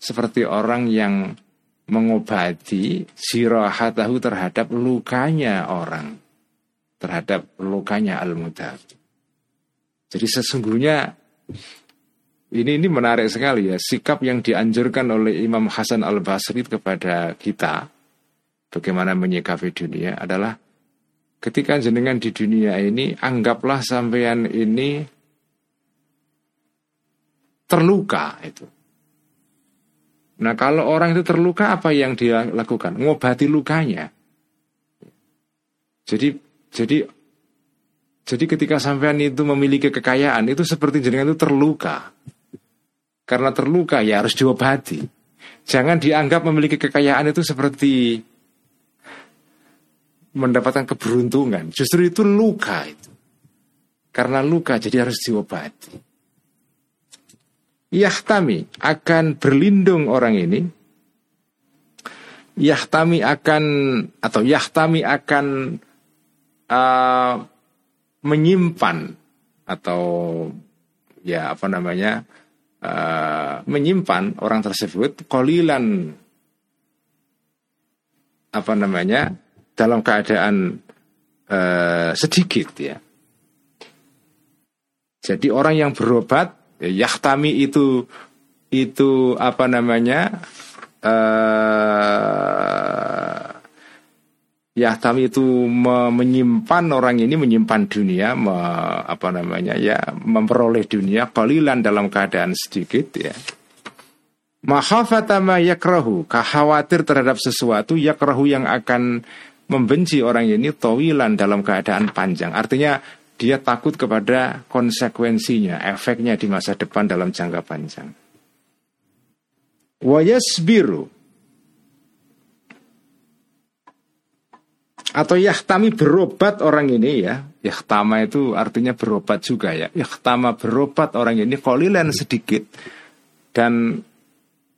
seperti orang yang mengobati sirahatahu terhadap lukanya orang terhadap lukanya al mudab jadi sesungguhnya ini ini menarik sekali ya sikap yang dianjurkan oleh Imam Hasan al Basri kepada kita bagaimana menyikapi dunia adalah ketika jenengan di dunia ini anggaplah sampean ini terluka itu Nah kalau orang itu terluka apa yang dia lakukan? Ngobati lukanya. Jadi jadi jadi ketika sampean itu memiliki kekayaan itu seperti jenengan itu terluka. Karena terluka ya harus diobati. Jangan dianggap memiliki kekayaan itu seperti mendapatkan keberuntungan. Justru itu luka itu. Karena luka jadi harus diobati. Yahtami akan berlindung orang ini Yahtami akan atau Yahtami akan uh, menyimpan atau ya apa namanya uh, menyimpan orang tersebut kolilan apa namanya dalam keadaan uh, sedikit ya. Jadi orang yang berobat Yahtami itu itu apa namanya? Uh, Yahtami itu me menyimpan orang ini menyimpan dunia, me, apa namanya ya, memperoleh dunia kalilan dalam keadaan sedikit ya. Mahafatama yakrahu, khawatir terhadap sesuatu yakrahu yang akan membenci orang ini tawilan dalam keadaan panjang. Artinya dia takut kepada konsekuensinya, efeknya di masa depan dalam jangka panjang. Wayasbiru atau yahtami berobat orang ini ya. Yahtama itu artinya berobat juga ya. Yahtama berobat orang ini kolilan sedikit dan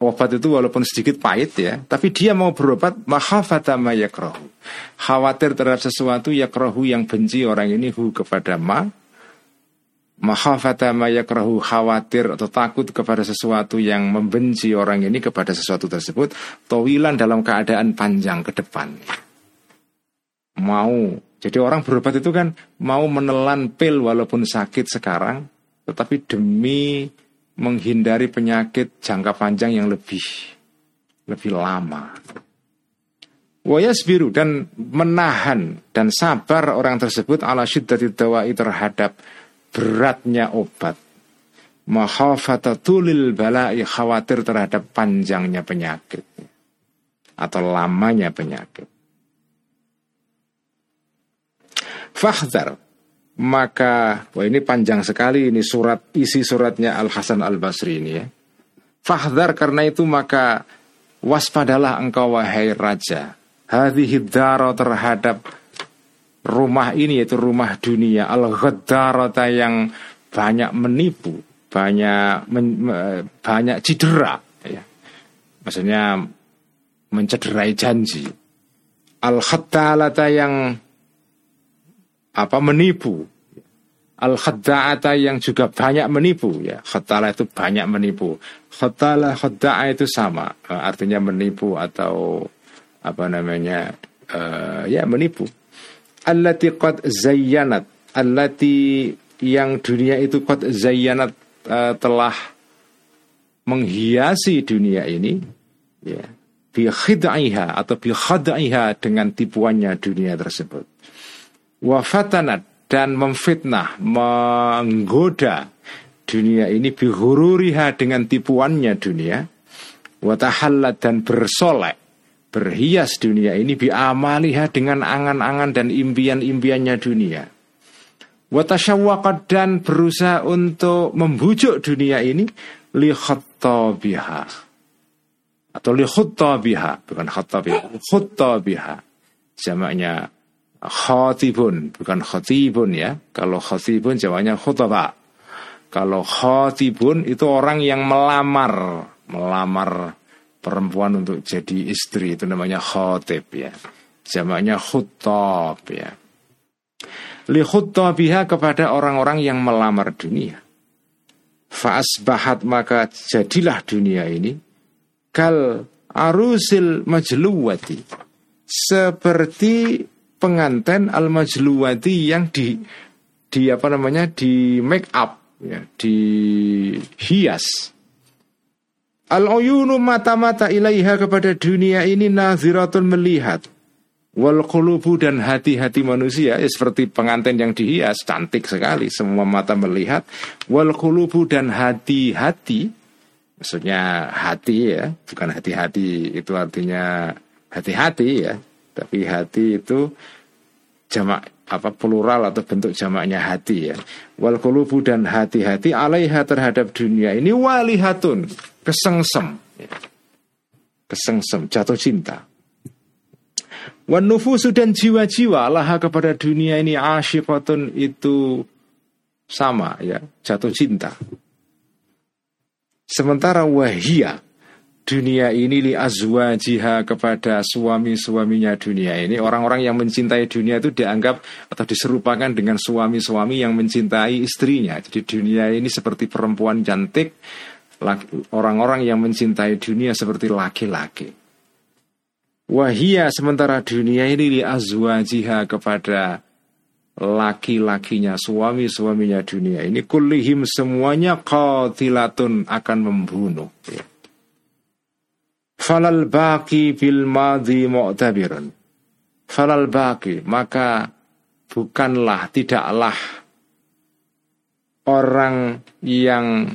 obat itu walaupun sedikit pahit ya, tapi dia mau berobat mahafata ma yakrohu. Khawatir terhadap sesuatu yakrohu yang benci orang ini hu kepada ma. Mahafata ma yakrohu khawatir atau takut kepada sesuatu yang membenci orang ini kepada sesuatu tersebut. Tawilan dalam keadaan panjang ke depan. Mau. Jadi orang berobat itu kan mau menelan pil walaupun sakit sekarang. Tetapi demi menghindari penyakit jangka panjang yang lebih lebih lama. Wayas biru dan menahan dan sabar orang tersebut ala syiddati dawai terhadap beratnya obat. Mahafatatulil balai khawatir terhadap panjangnya penyakit atau lamanya penyakit. Fahdar maka wah ini panjang sekali ini surat isi suratnya Al Hasan Al Basri ini ya. Fahdar karena itu maka waspadalah engkau wahai raja. Hadhihi daro terhadap rumah ini yaitu rumah dunia al ghaddarata yang banyak menipu, banyak men, banyak cedera ya. Maksudnya mencederai janji. Al khattalata yang apa menipu. Al khadda'ata yang juga banyak menipu ya. Khattala itu banyak menipu. Khattala khadda'a itu sama. Eh, artinya menipu atau apa namanya uh, ya menipu. Allati qad zayyanat. Allati yang dunia itu qad zayyanat uh, telah menghiasi dunia ini ya bi atau bi dengan tipuannya dunia tersebut wafatanat dan memfitnah, menggoda dunia ini bihururiha dengan tipuannya dunia watahallat dan bersolek berhias dunia ini biamaliha dengan angan-angan dan impian-impiannya dunia. Watasyawwaqat dan berusaha untuk membujuk dunia ini li biha atau li biha bukan khattabiha biha jamaknya khatibun bukan khatibun ya. Kalau khatibun jamaknya khutbah kalau khatibun itu orang yang melamar melamar perempuan untuk jadi istri itu namanya khatib ya. Jamaknya khutab ya. Li khuttabiha kepada orang-orang yang melamar dunia. Fa'asbahat maka jadilah dunia ini kal arusil majluwati. Seperti pengantin al majluwati yang di di apa namanya di make up ya di hias. Al uyunu mata-mata ilaiha kepada dunia ini naziratun melihat. Wal qulubu dan hati-hati manusia ya, seperti pengantin yang dihias cantik sekali semua mata melihat. Wal qulubu dan hati-hati maksudnya hati ya bukan hati-hati itu artinya hati-hati ya tapi hati itu jamak apa plural atau bentuk jamaknya hati ya. Wal qulubu dan hati-hati alaiha terhadap dunia ini walihatun kesengsem. Kesengsem jatuh cinta. Wan nufusu dan jiwa-jiwa Allah kepada dunia ini asyifatun itu sama ya, jatuh cinta. Sementara wahia dunia ini li azwajiha kepada suami-suaminya dunia ini orang-orang yang mencintai dunia itu dianggap atau diserupakan dengan suami-suami yang mencintai istrinya. Jadi dunia ini seperti perempuan cantik, orang-orang yang mencintai dunia seperti laki-laki. Wahia sementara dunia ini li azwajiha kepada laki-lakinya, suami-suaminya dunia ini kullihim semuanya qatilatun akan membunuh. Falal baki bil madhi mu'tabirun. Falal baki, maka bukanlah, tidaklah orang yang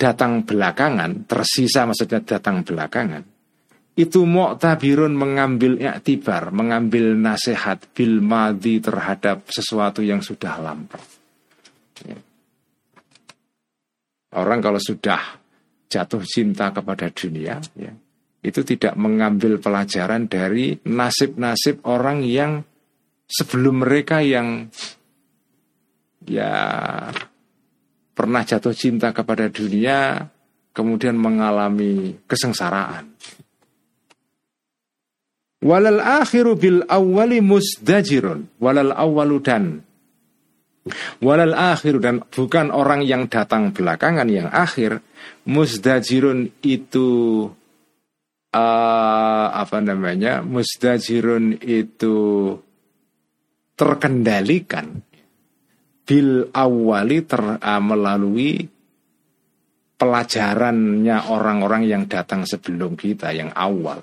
datang belakangan, tersisa maksudnya datang belakangan, itu mu'tabirun mengambil iktibar, mengambil nasihat bil madi terhadap sesuatu yang sudah lampau. Ya. Orang kalau sudah jatuh cinta kepada dunia, ya, itu tidak mengambil pelajaran dari nasib-nasib orang yang sebelum mereka yang ya pernah jatuh cinta kepada dunia, kemudian mengalami kesengsaraan. Walal akhiru bil awwali musdajirun. Walal awwalu dan Walal akhiru dan bukan orang yang datang belakangan yang akhir musdajirun itu uh, apa namanya musdajirun itu terkendalikan bil awali ter, uh, melalui pelajarannya orang-orang yang datang sebelum kita yang awal.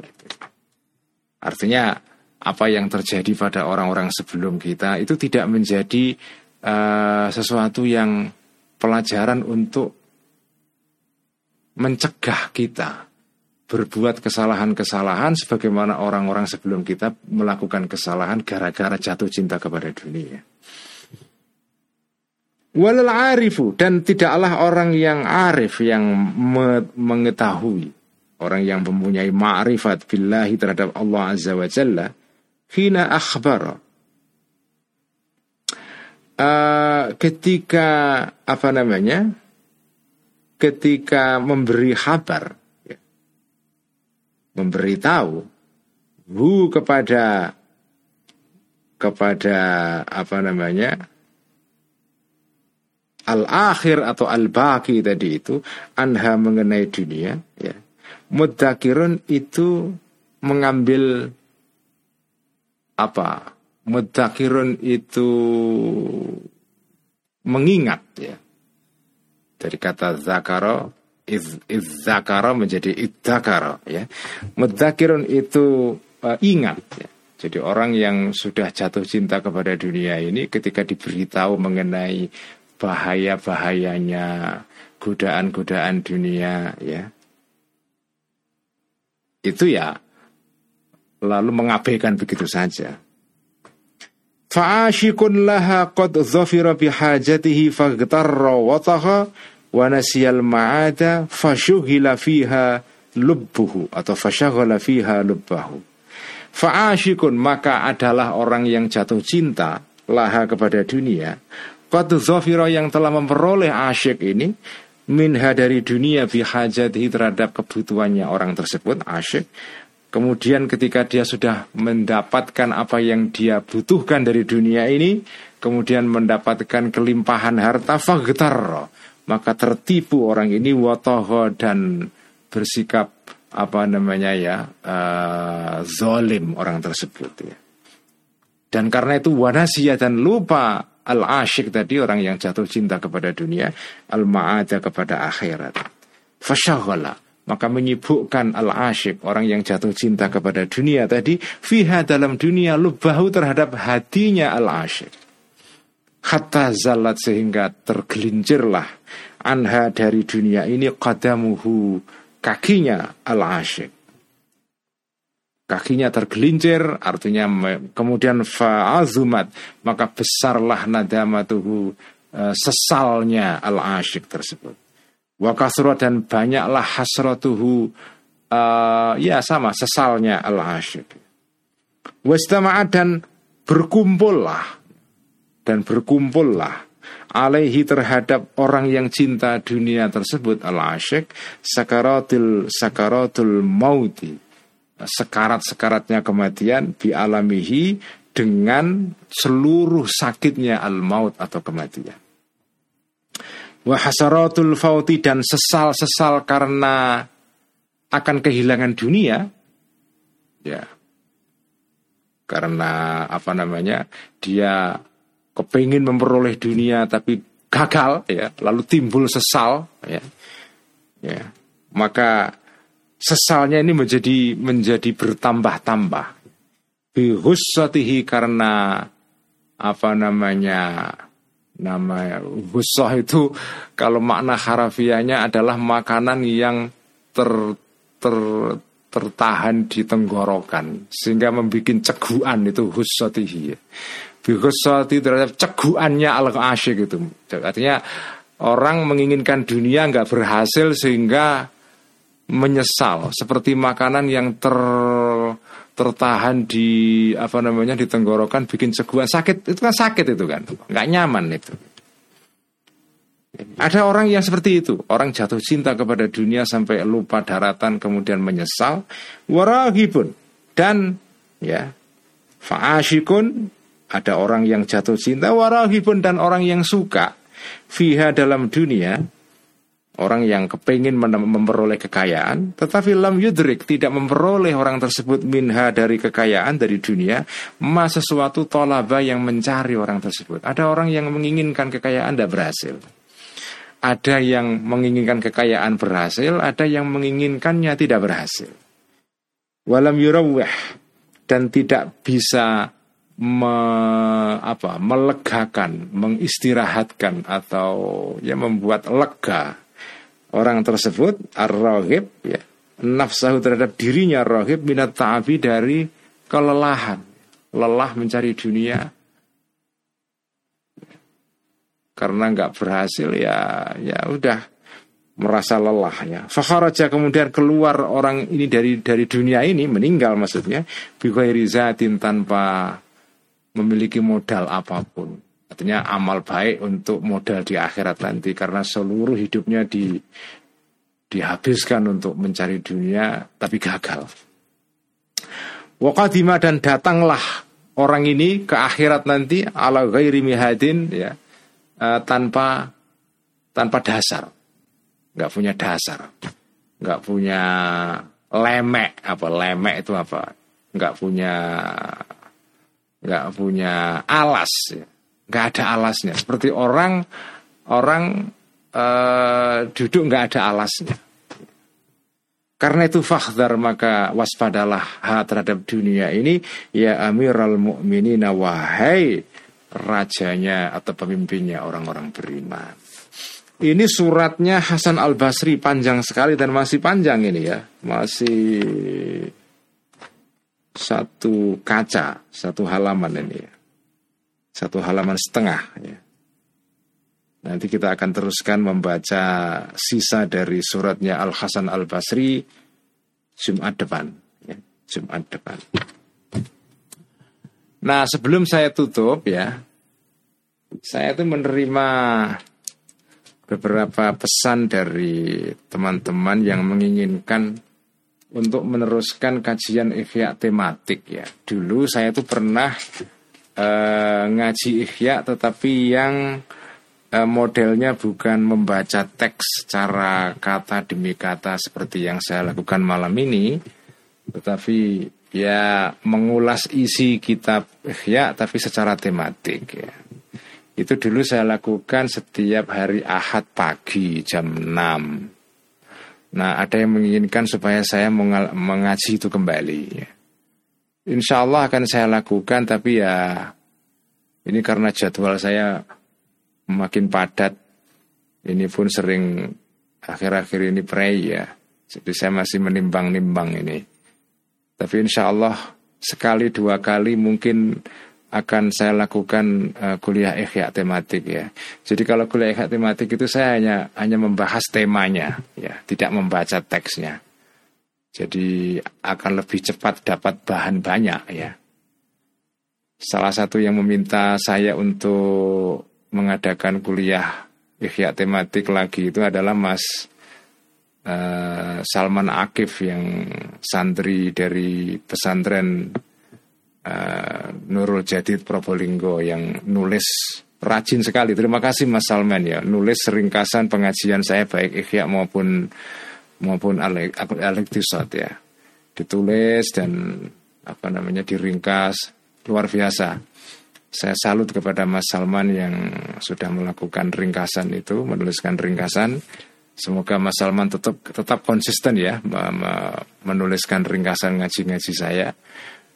Artinya apa yang terjadi pada orang-orang sebelum kita itu tidak menjadi uh, sesuatu yang pelajaran untuk mencegah kita berbuat kesalahan-kesalahan sebagaimana orang-orang sebelum kita melakukan kesalahan gara-gara jatuh cinta kepada dunia. Walal arifu dan tidaklah orang yang arif yang mengetahui orang yang mempunyai ma'rifat billahi terhadap Allah Azza wa Jalla hina akhbar uh, ketika apa namanya ketika memberi kabar ya, memberitahu hu kepada kepada apa namanya al akhir atau al baki tadi itu anha mengenai dunia ya Mudakirun itu mengambil apa? Mudakirun itu mengingat ya. Dari kata zakaro iz, zakaro menjadi idzakaro ya. Mudakirun itu uh, ingat ya. Jadi orang yang sudah jatuh cinta kepada dunia ini ketika diberitahu mengenai bahaya-bahayanya godaan-godaan dunia ya. Itu ya lalu mengabaikan begitu saja. Fa'ashikun laha qad dhafira bihajatihi faghtarra wataha wa nasiyal ma'ada fashughila fiha lubbuhu atau fashaghala fiha lubbahu. Fa'ashikun maka adalah orang yang jatuh cinta laha kepada dunia. Qad zafira yang telah memperoleh asyik ini minha dari dunia bihajatihi terhadap kebutuhannya orang tersebut asyik. Kemudian ketika dia sudah mendapatkan apa yang dia butuhkan dari dunia ini, kemudian mendapatkan kelimpahan harta fagtar, maka tertipu orang ini watoho dan bersikap apa namanya ya uh, zolim orang tersebut ya. Dan karena itu wanasia dan lupa al asyik tadi orang yang jatuh cinta kepada dunia, al maada kepada akhirat. Fasyaghala maka menyibukkan al asyik orang yang jatuh cinta kepada dunia tadi fiha dalam dunia lubahu terhadap hatinya al asyik. Hatta zalat sehingga tergelincirlah anha dari dunia ini qadamuhu kakinya al-asyik. Kakinya tergelincir artinya kemudian fa'azumat maka besarlah nadamatuhu e, sesalnya al-asyik tersebut. Wa dan banyaklah hasratuhu uh, ya sama sesalnya al-asyik. Wastama'at dan berkumpullah dan berkumpullah alaihi terhadap orang yang cinta dunia tersebut al asyik sakaratul sakaratul mauti sekarat-sekaratnya kematian bi alamihi dengan seluruh sakitnya al maut atau kematian wa hasaratul fauti dan sesal-sesal karena akan kehilangan dunia. Ya. Karena apa namanya dia kepingin memperoleh dunia tapi gagal ya. Lalu timbul sesal ya. Ya. Maka sesalnya ini menjadi menjadi bertambah-tambah. Bihussatihi karena apa namanya nama hussah itu kalau makna harafiahnya adalah makanan yang ter ter tertahan di tenggorokan. Sehingga membuat ceguan itu hussatihi Bihusati terhadap ceguannya al asyik itu. Artinya orang menginginkan dunia nggak berhasil sehingga menyesal. Seperti makanan yang ter tertahan di apa namanya di tenggorokan bikin ceguan sakit. Itu kan sakit itu kan. Nggak nyaman itu. Ada orang yang seperti itu. Orang jatuh cinta kepada dunia sampai lupa daratan kemudian menyesal. Warahibun. Dan ya fa'ashikun. Ada orang yang jatuh cinta. Warahibun. Dan orang yang suka. Fiha dalam dunia orang yang kepingin memperoleh kekayaan tetapi lam yudrik tidak memperoleh orang tersebut minha dari kekayaan dari dunia ma sesuatu tolaba yang mencari orang tersebut. Ada orang yang menginginkan kekayaan tidak berhasil. Ada yang menginginkan kekayaan berhasil. Ada yang menginginkannya tidak berhasil. Walam yurawih dan tidak bisa me, apa, melegakan, mengistirahatkan atau ya membuat lega orang tersebut ar-raghib ya nafsahu terhadap dirinya rohib minat ta'abi dari kelelahan lelah mencari dunia karena nggak berhasil ya ya udah merasa lelah ya. Fakharaja kemudian keluar orang ini dari dari dunia ini meninggal maksudnya bighairi zatin tanpa memiliki modal apa pun. Artinya amal baik untuk modal di akhirat nanti karena seluruh hidupnya di dihabiskan untuk mencari dunia tapi gagal. Wakadima dan datanglah orang ini ke akhirat nanti ala ghairi mihadin ya uh, tanpa tanpa dasar. nggak punya dasar. nggak punya lemek apa lemek itu apa? nggak punya nggak punya alas, ya. Nggak ada alasnya. Seperti orang orang uh, duduk nggak ada alasnya. Karena itu fakhdar maka waspadalah ha terhadap dunia ini ya Amirul Mukminin wahai rajanya atau pemimpinnya orang-orang beriman. Ini suratnya Hasan Al Basri panjang sekali dan masih panjang ini ya, masih satu kaca, satu halaman ini ya, satu halaman setengah ya. Nanti kita akan teruskan membaca sisa dari suratnya Al Hasan Al Basri Jumat depan, ya, Jumat depan. Nah sebelum saya tutup ya, saya itu menerima beberapa pesan dari teman-teman yang menginginkan untuk meneruskan kajian ihya tematik ya. Dulu saya itu pernah uh, ngaji ihya tetapi yang Eh, modelnya bukan membaca teks secara kata demi kata seperti yang saya lakukan malam ini, tetapi ya mengulas isi kitab ya tapi secara tematik ya. Itu dulu saya lakukan setiap hari Ahad pagi jam 6. Nah, ada yang menginginkan supaya saya mengaji itu kembali. Ya. Insya Allah akan saya lakukan, tapi ya ini karena jadwal saya makin padat. Ini pun sering akhir-akhir ini pray ya. Jadi saya masih menimbang-nimbang ini. Tapi insya Allah sekali dua kali mungkin akan saya lakukan uh, kuliah ikhya tematik ya. Jadi kalau kuliah ikhya tematik itu saya hanya hanya membahas temanya ya, tidak membaca teksnya. Jadi akan lebih cepat dapat bahan banyak ya. Salah satu yang meminta saya untuk mengadakan kuliah ikhya tematik lagi itu adalah Mas uh, Salman Akif yang santri dari pesantren uh, Nurul Jadid Probolinggo yang nulis rajin sekali. Terima kasih Mas Salman ya, nulis ringkasan pengajian saya baik ikhya maupun maupun alektisot ya. Ditulis dan apa namanya diringkas luar biasa saya salut kepada Mas Salman yang sudah melakukan ringkasan itu, menuliskan ringkasan. Semoga Mas Salman tetap tetap konsisten ya menuliskan ringkasan ngaji-ngaji saya.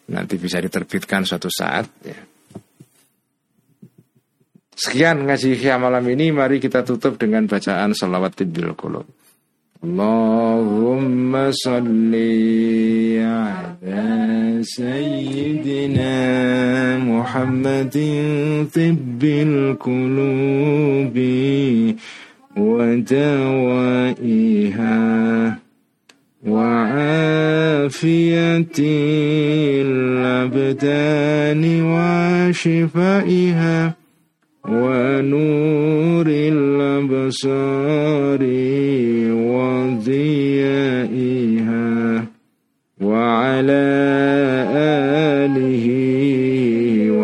Nanti bisa diterbitkan suatu saat. Ya. Sekian ngaji malam ini. Mari kita tutup dengan bacaan salawat tibil qulub. اللهم صل على سيدنا محمد طب القلوب ودوائها وعافية الأبدان وشفائها ونور الأبصار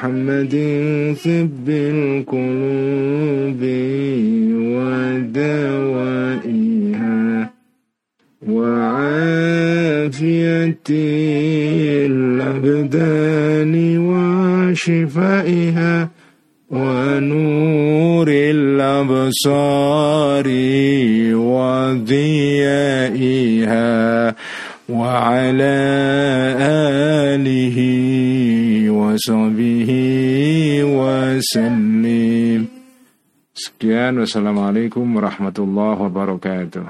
محمد طب القلوب ودوائها وعافية الأبدان وشفائها ونور الأبصار وضيائها وعلى وصحبه وسلم Sekian wassalamualaikum warahmatullahi wabarakatuh